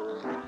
Bye.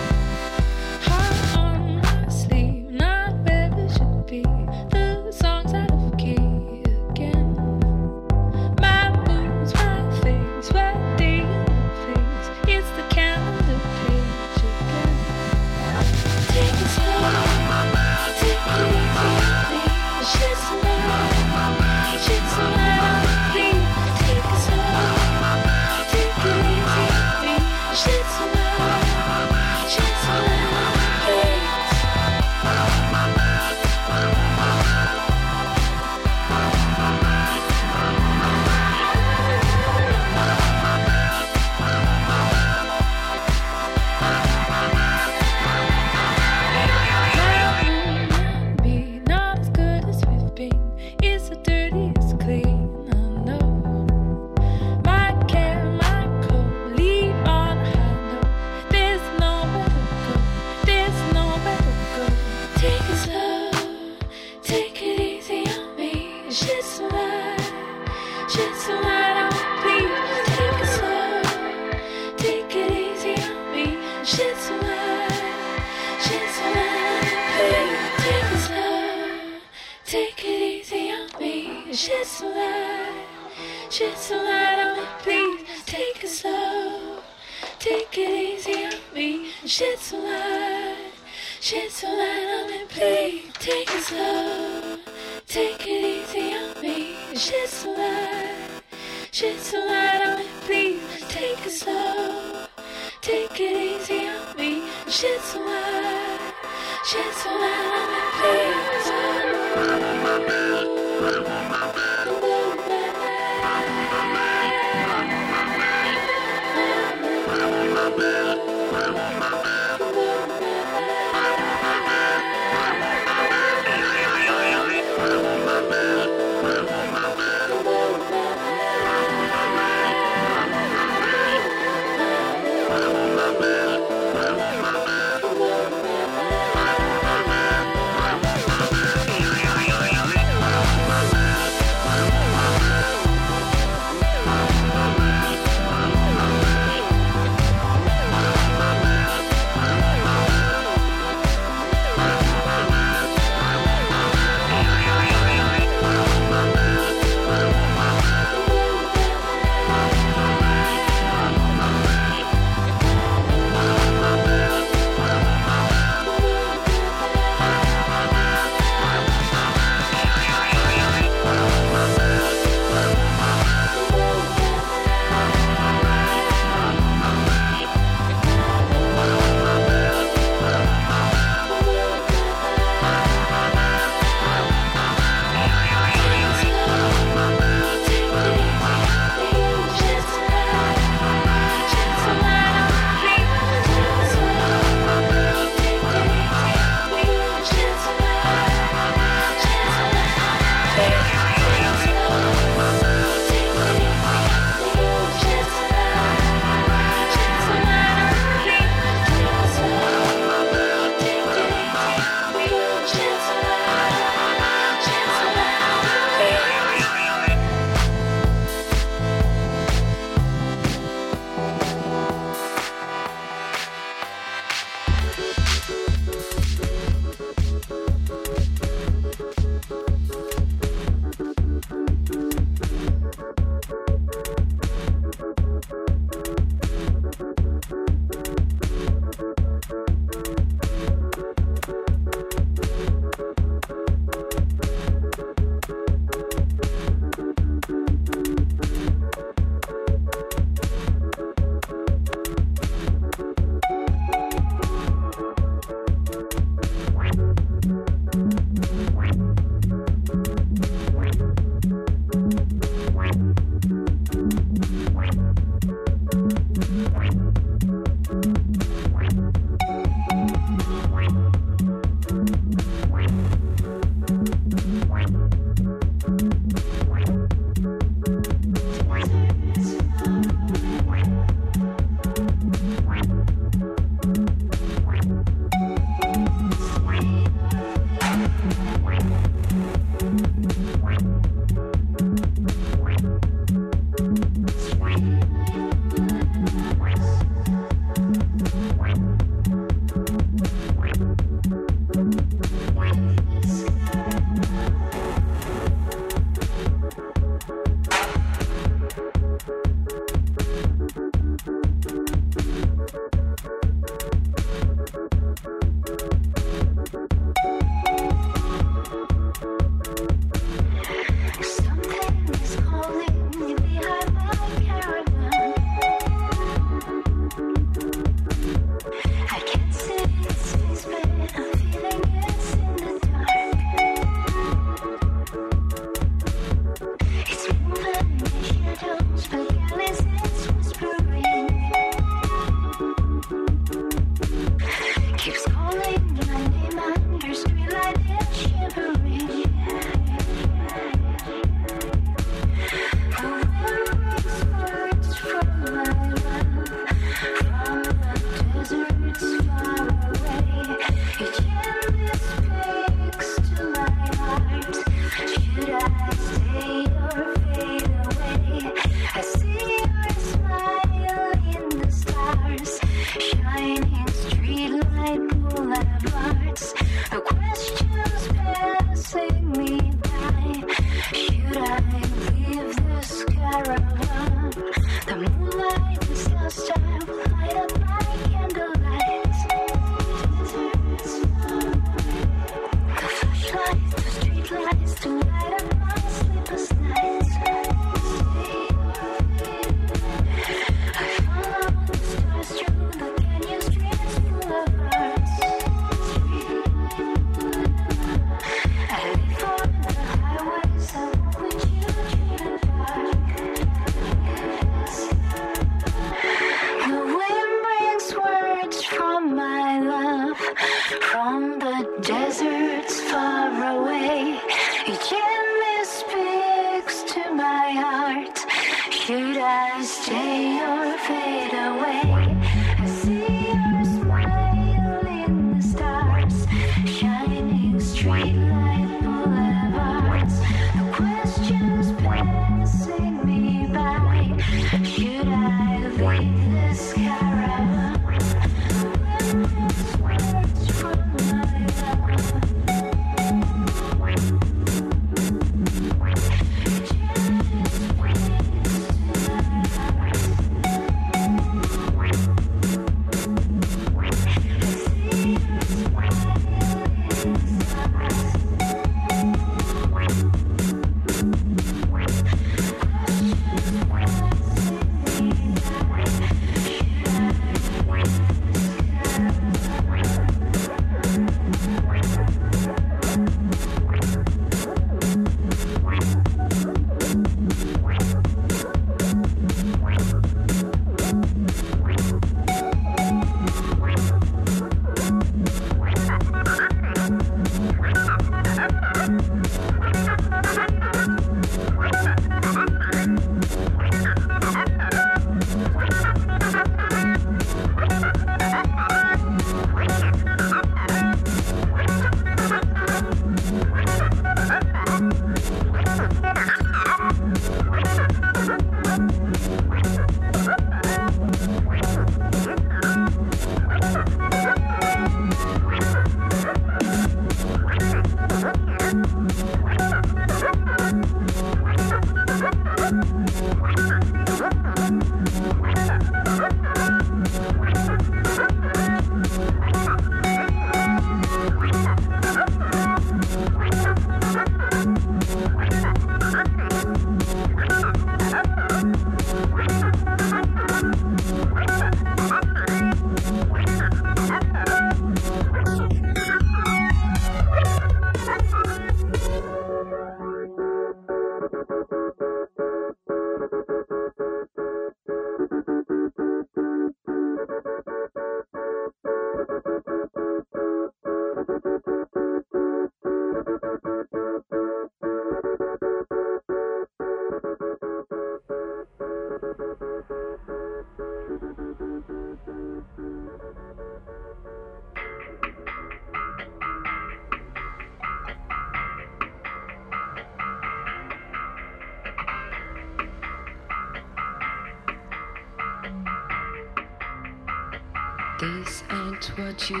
This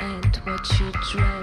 ain't what you lie.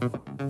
Mm-hmm.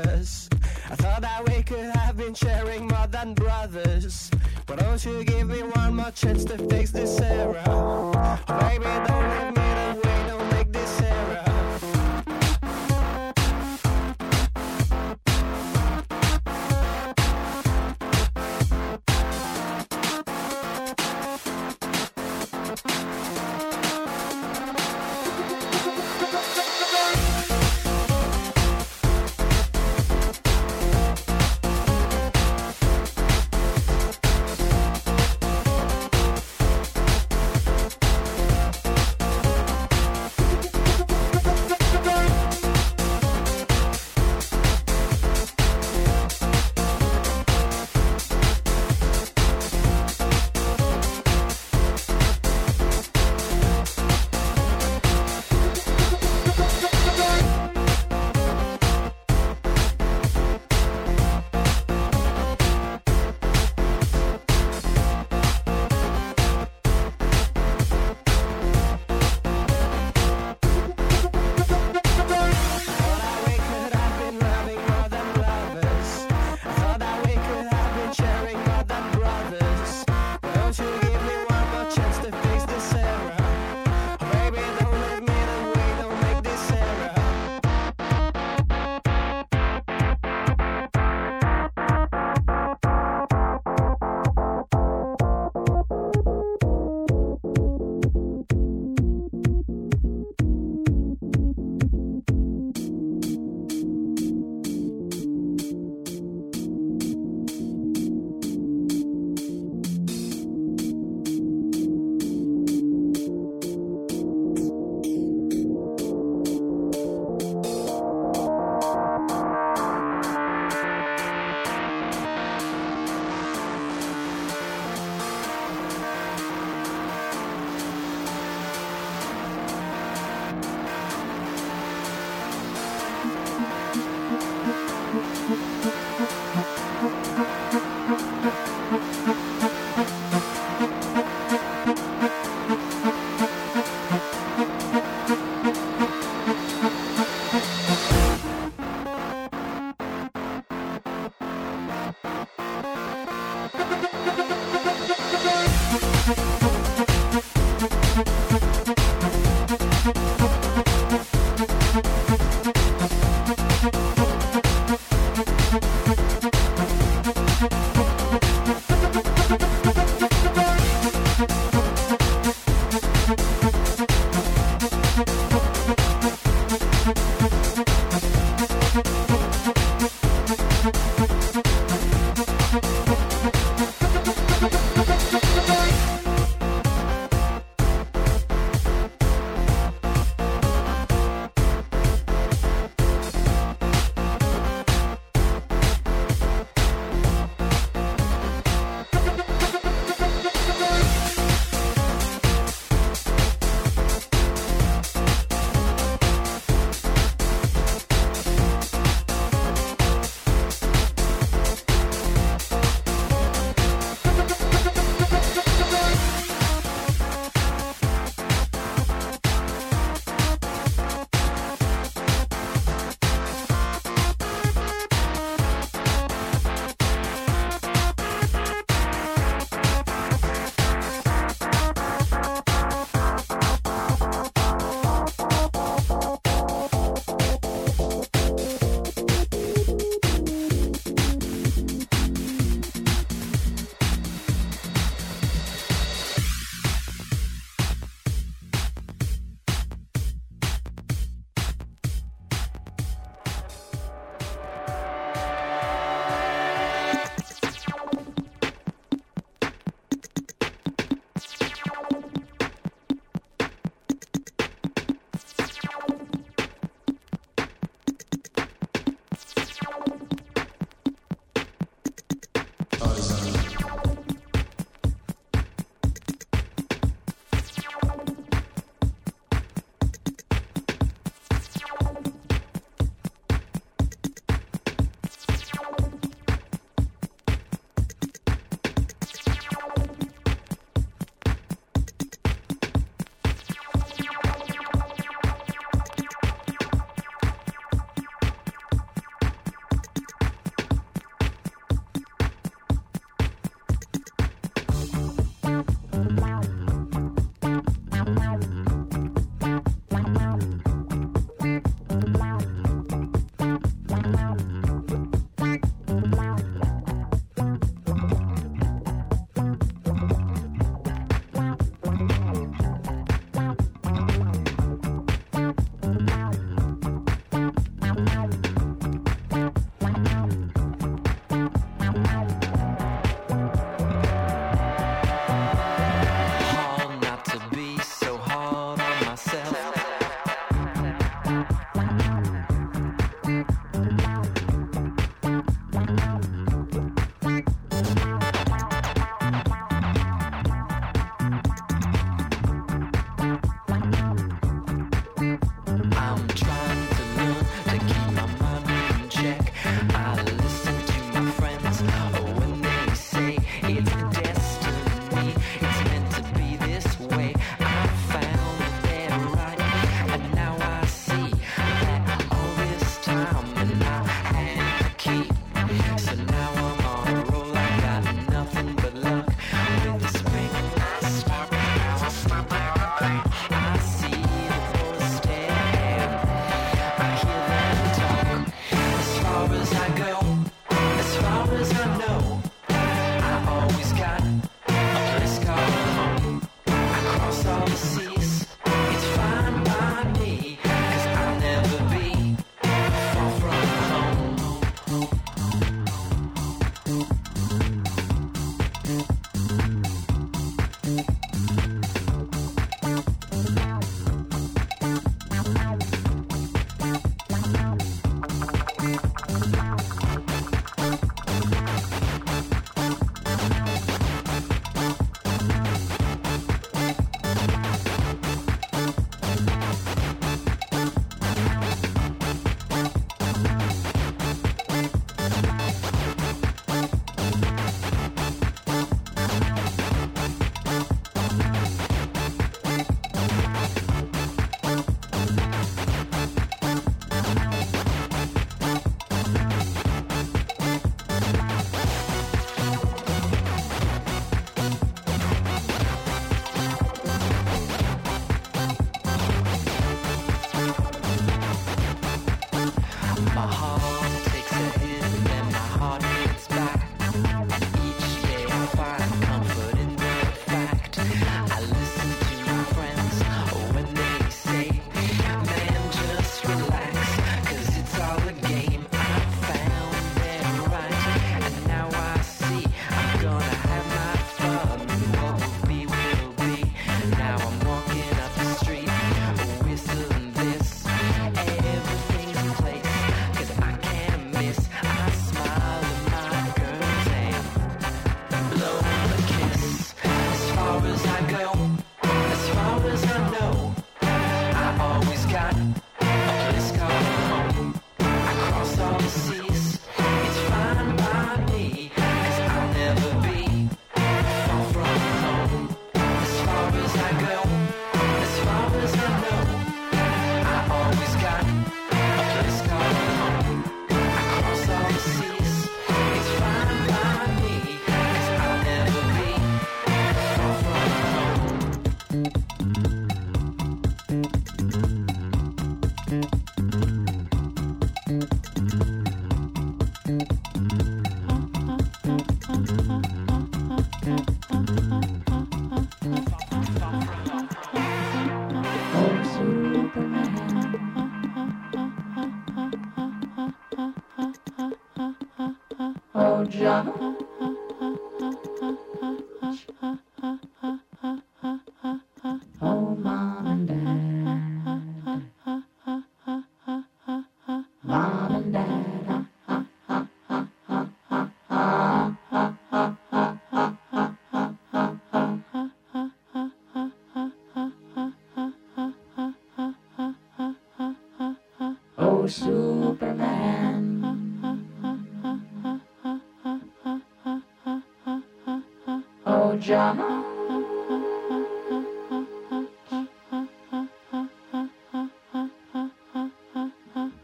lovers. I thought that we could have been sharing more than brothers. Why don't you give me one more chance to fix this error? Baby, don't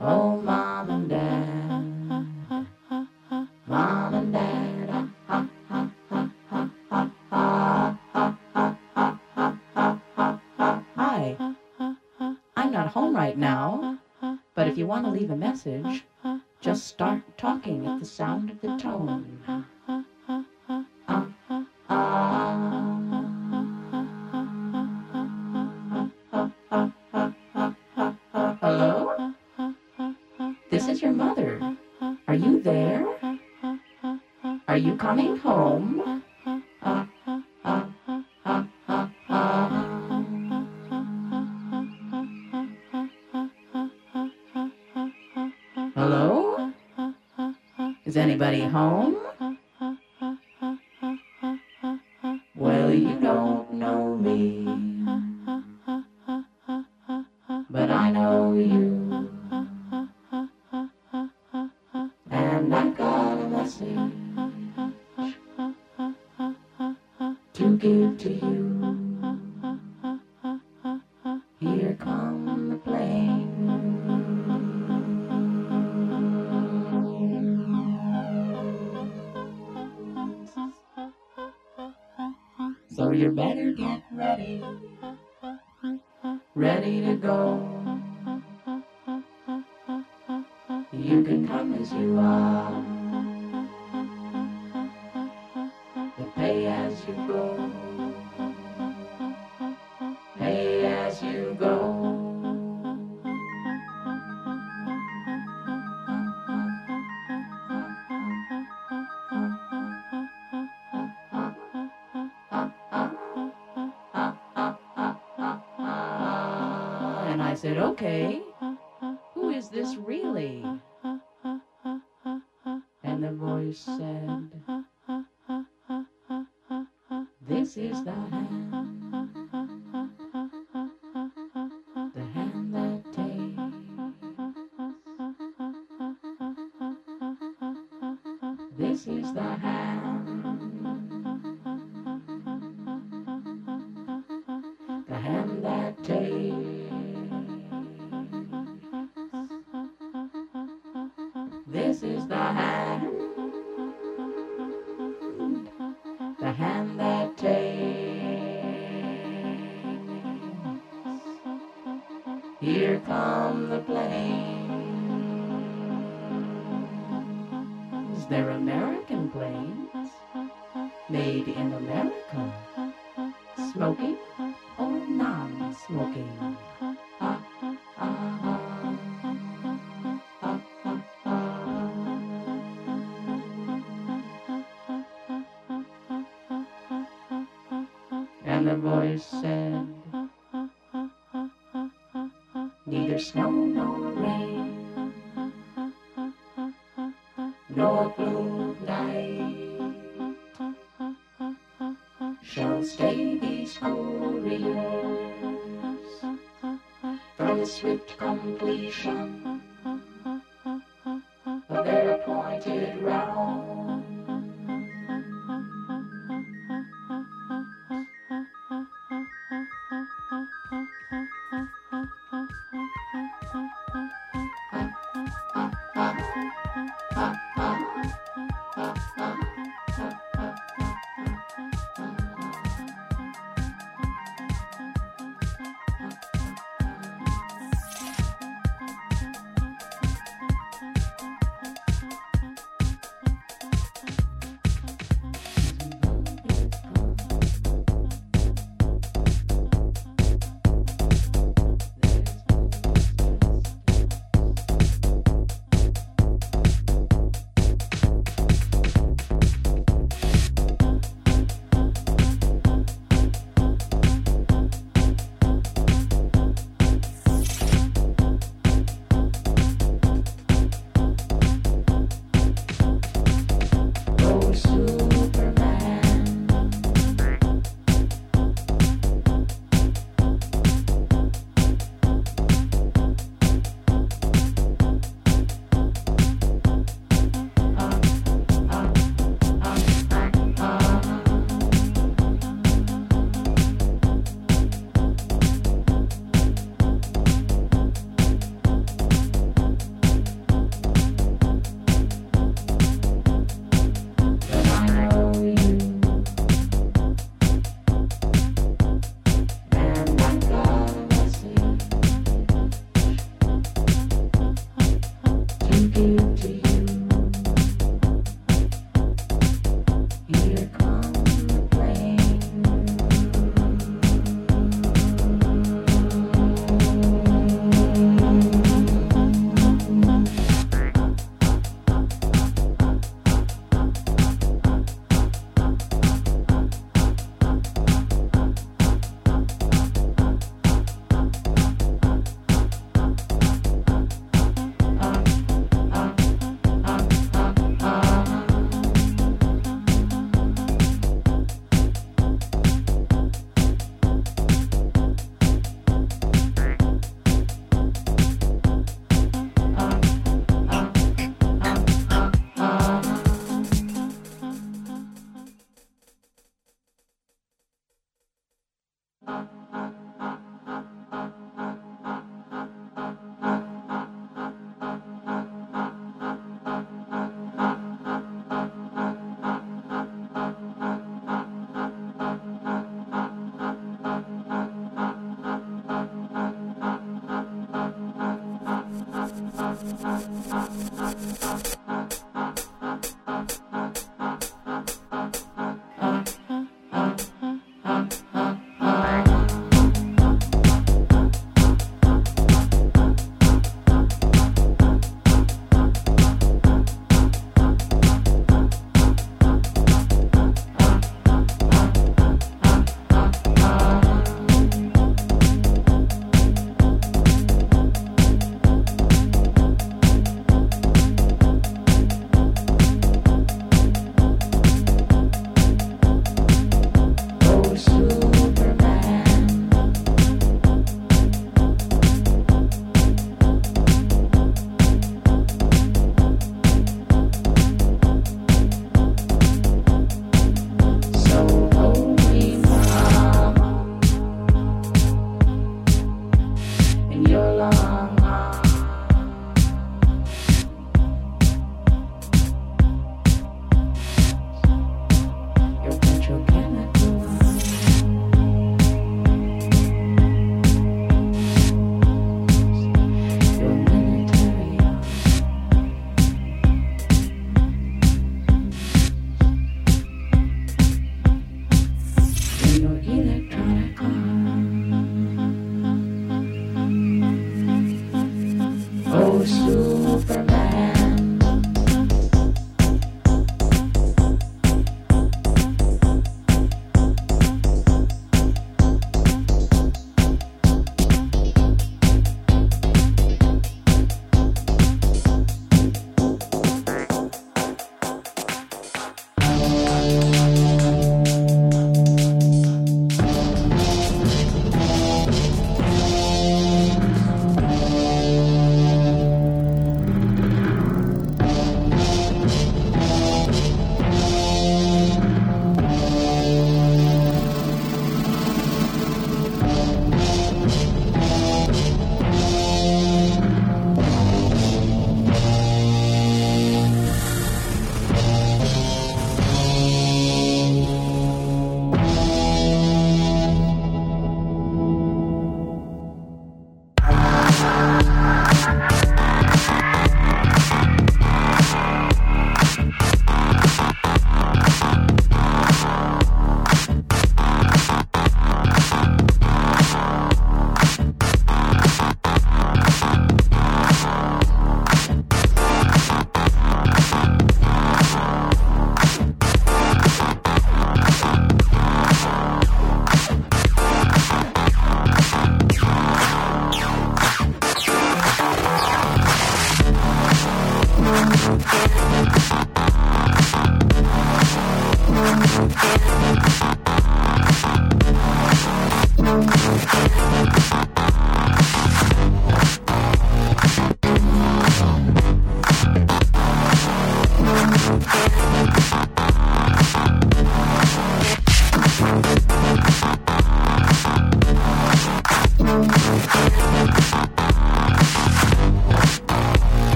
Oh, mom and dad, mom and dad. Hi, I'm not home right now, but if you want to leave a message, just start talking at the sound of the tone. home. This is the hand. 上。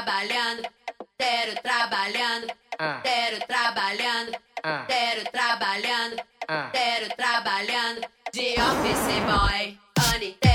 trabalhando, quero trabalhando, ah. quero trabalhando, ah. quero trabalhando, ah. quero trabalhando. De office boy, Anita.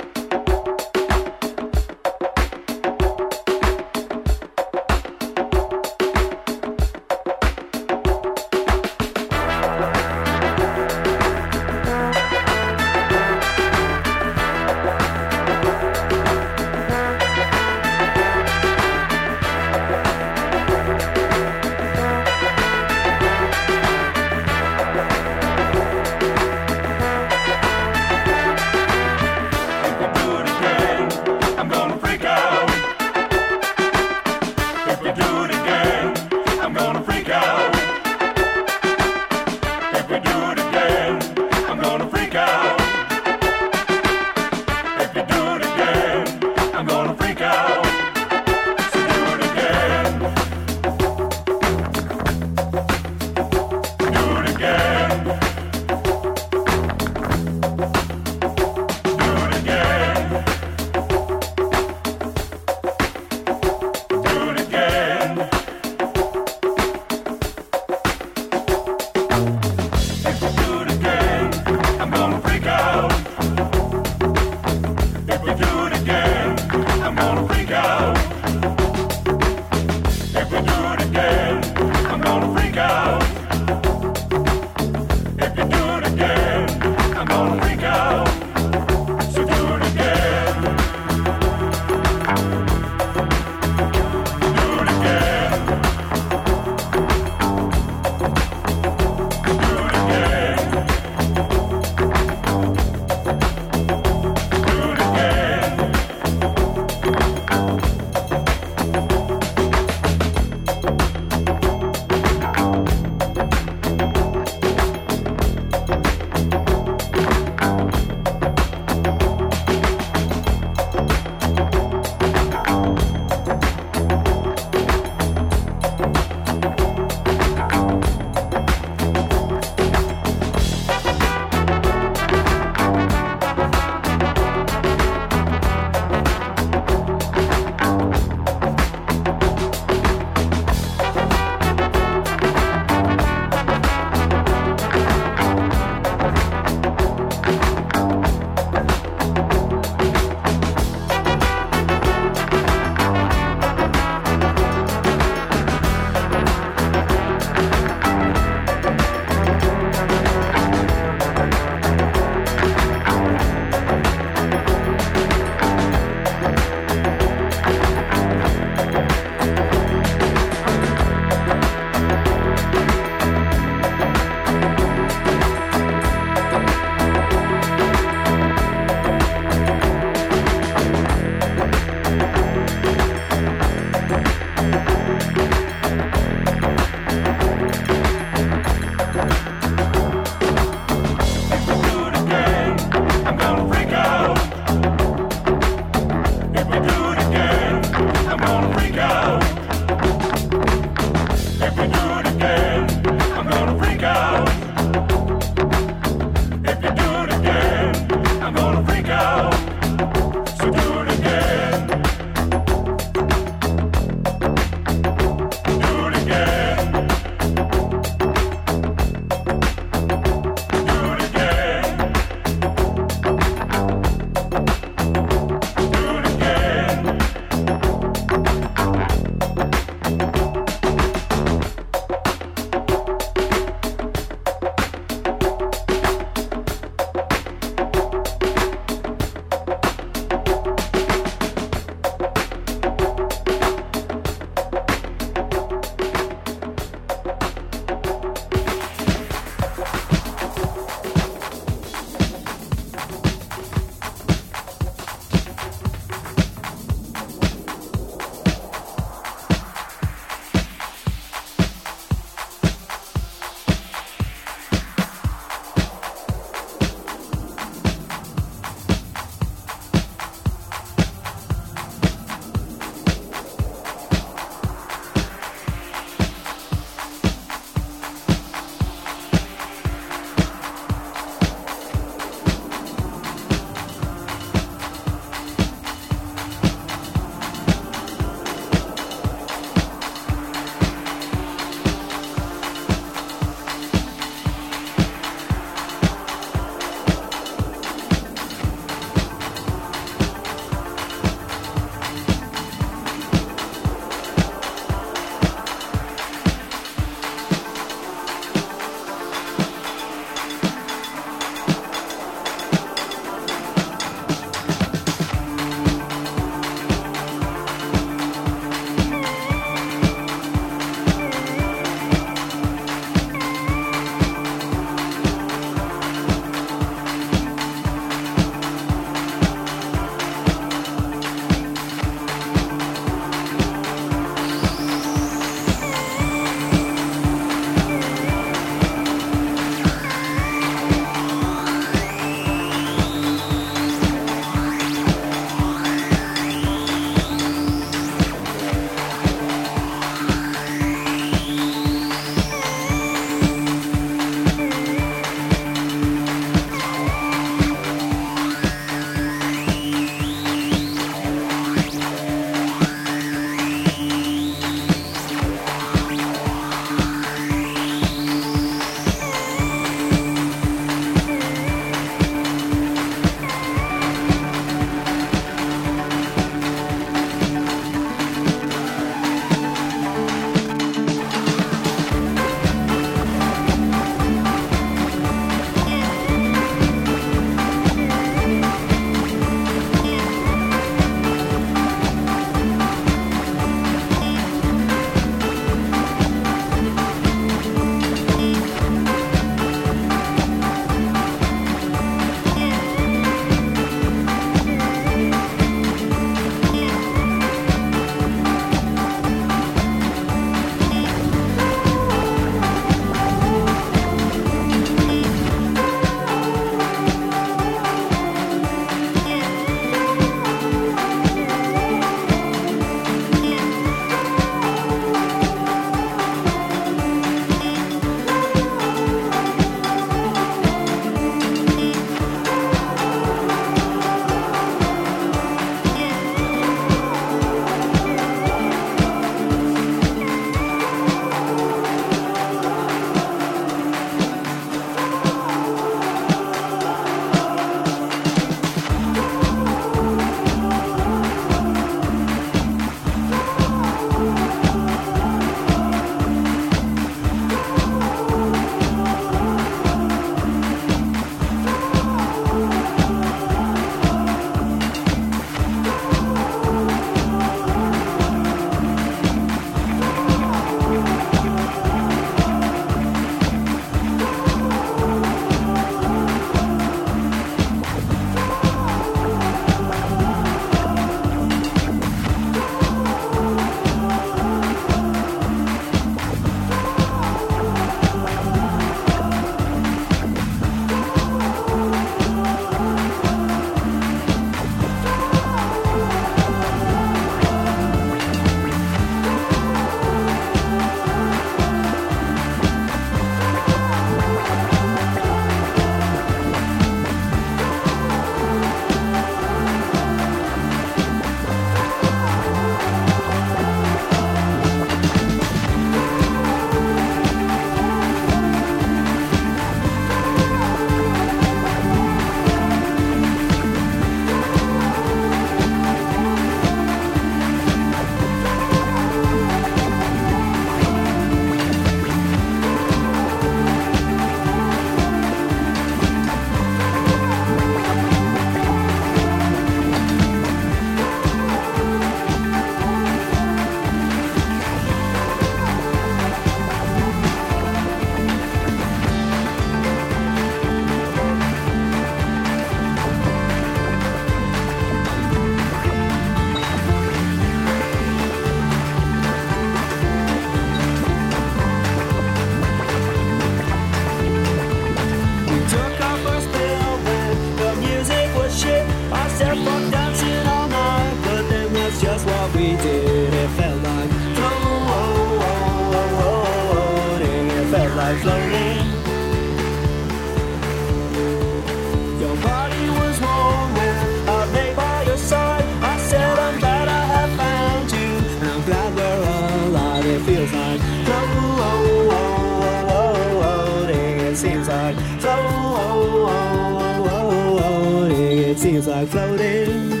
Feels like floating.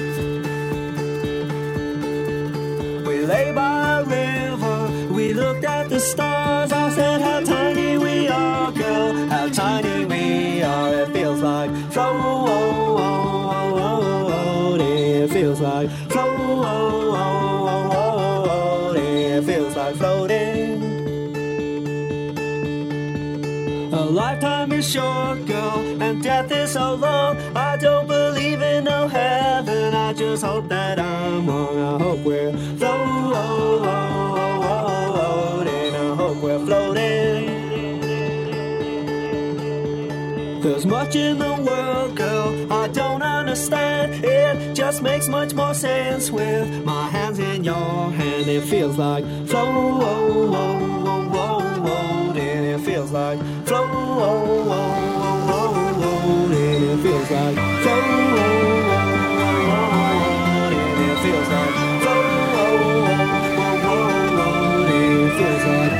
We lay by a river, we looked at the stars. I said, How tiny we are, girl, how tiny we are. It feels like floating. It feels like floating. It feels like floating. A lifetime is short, girl, and death is so long. I don't believe in no heaven. I just hope that I'm wrong. I hope we're floating. I hope we're floating. There's much in the world, girl, I don't understand. It just makes much more sense with my hands in your hand. It feels like floating. It feels like floating and it feels like so cold and it feels like so cold and it feels like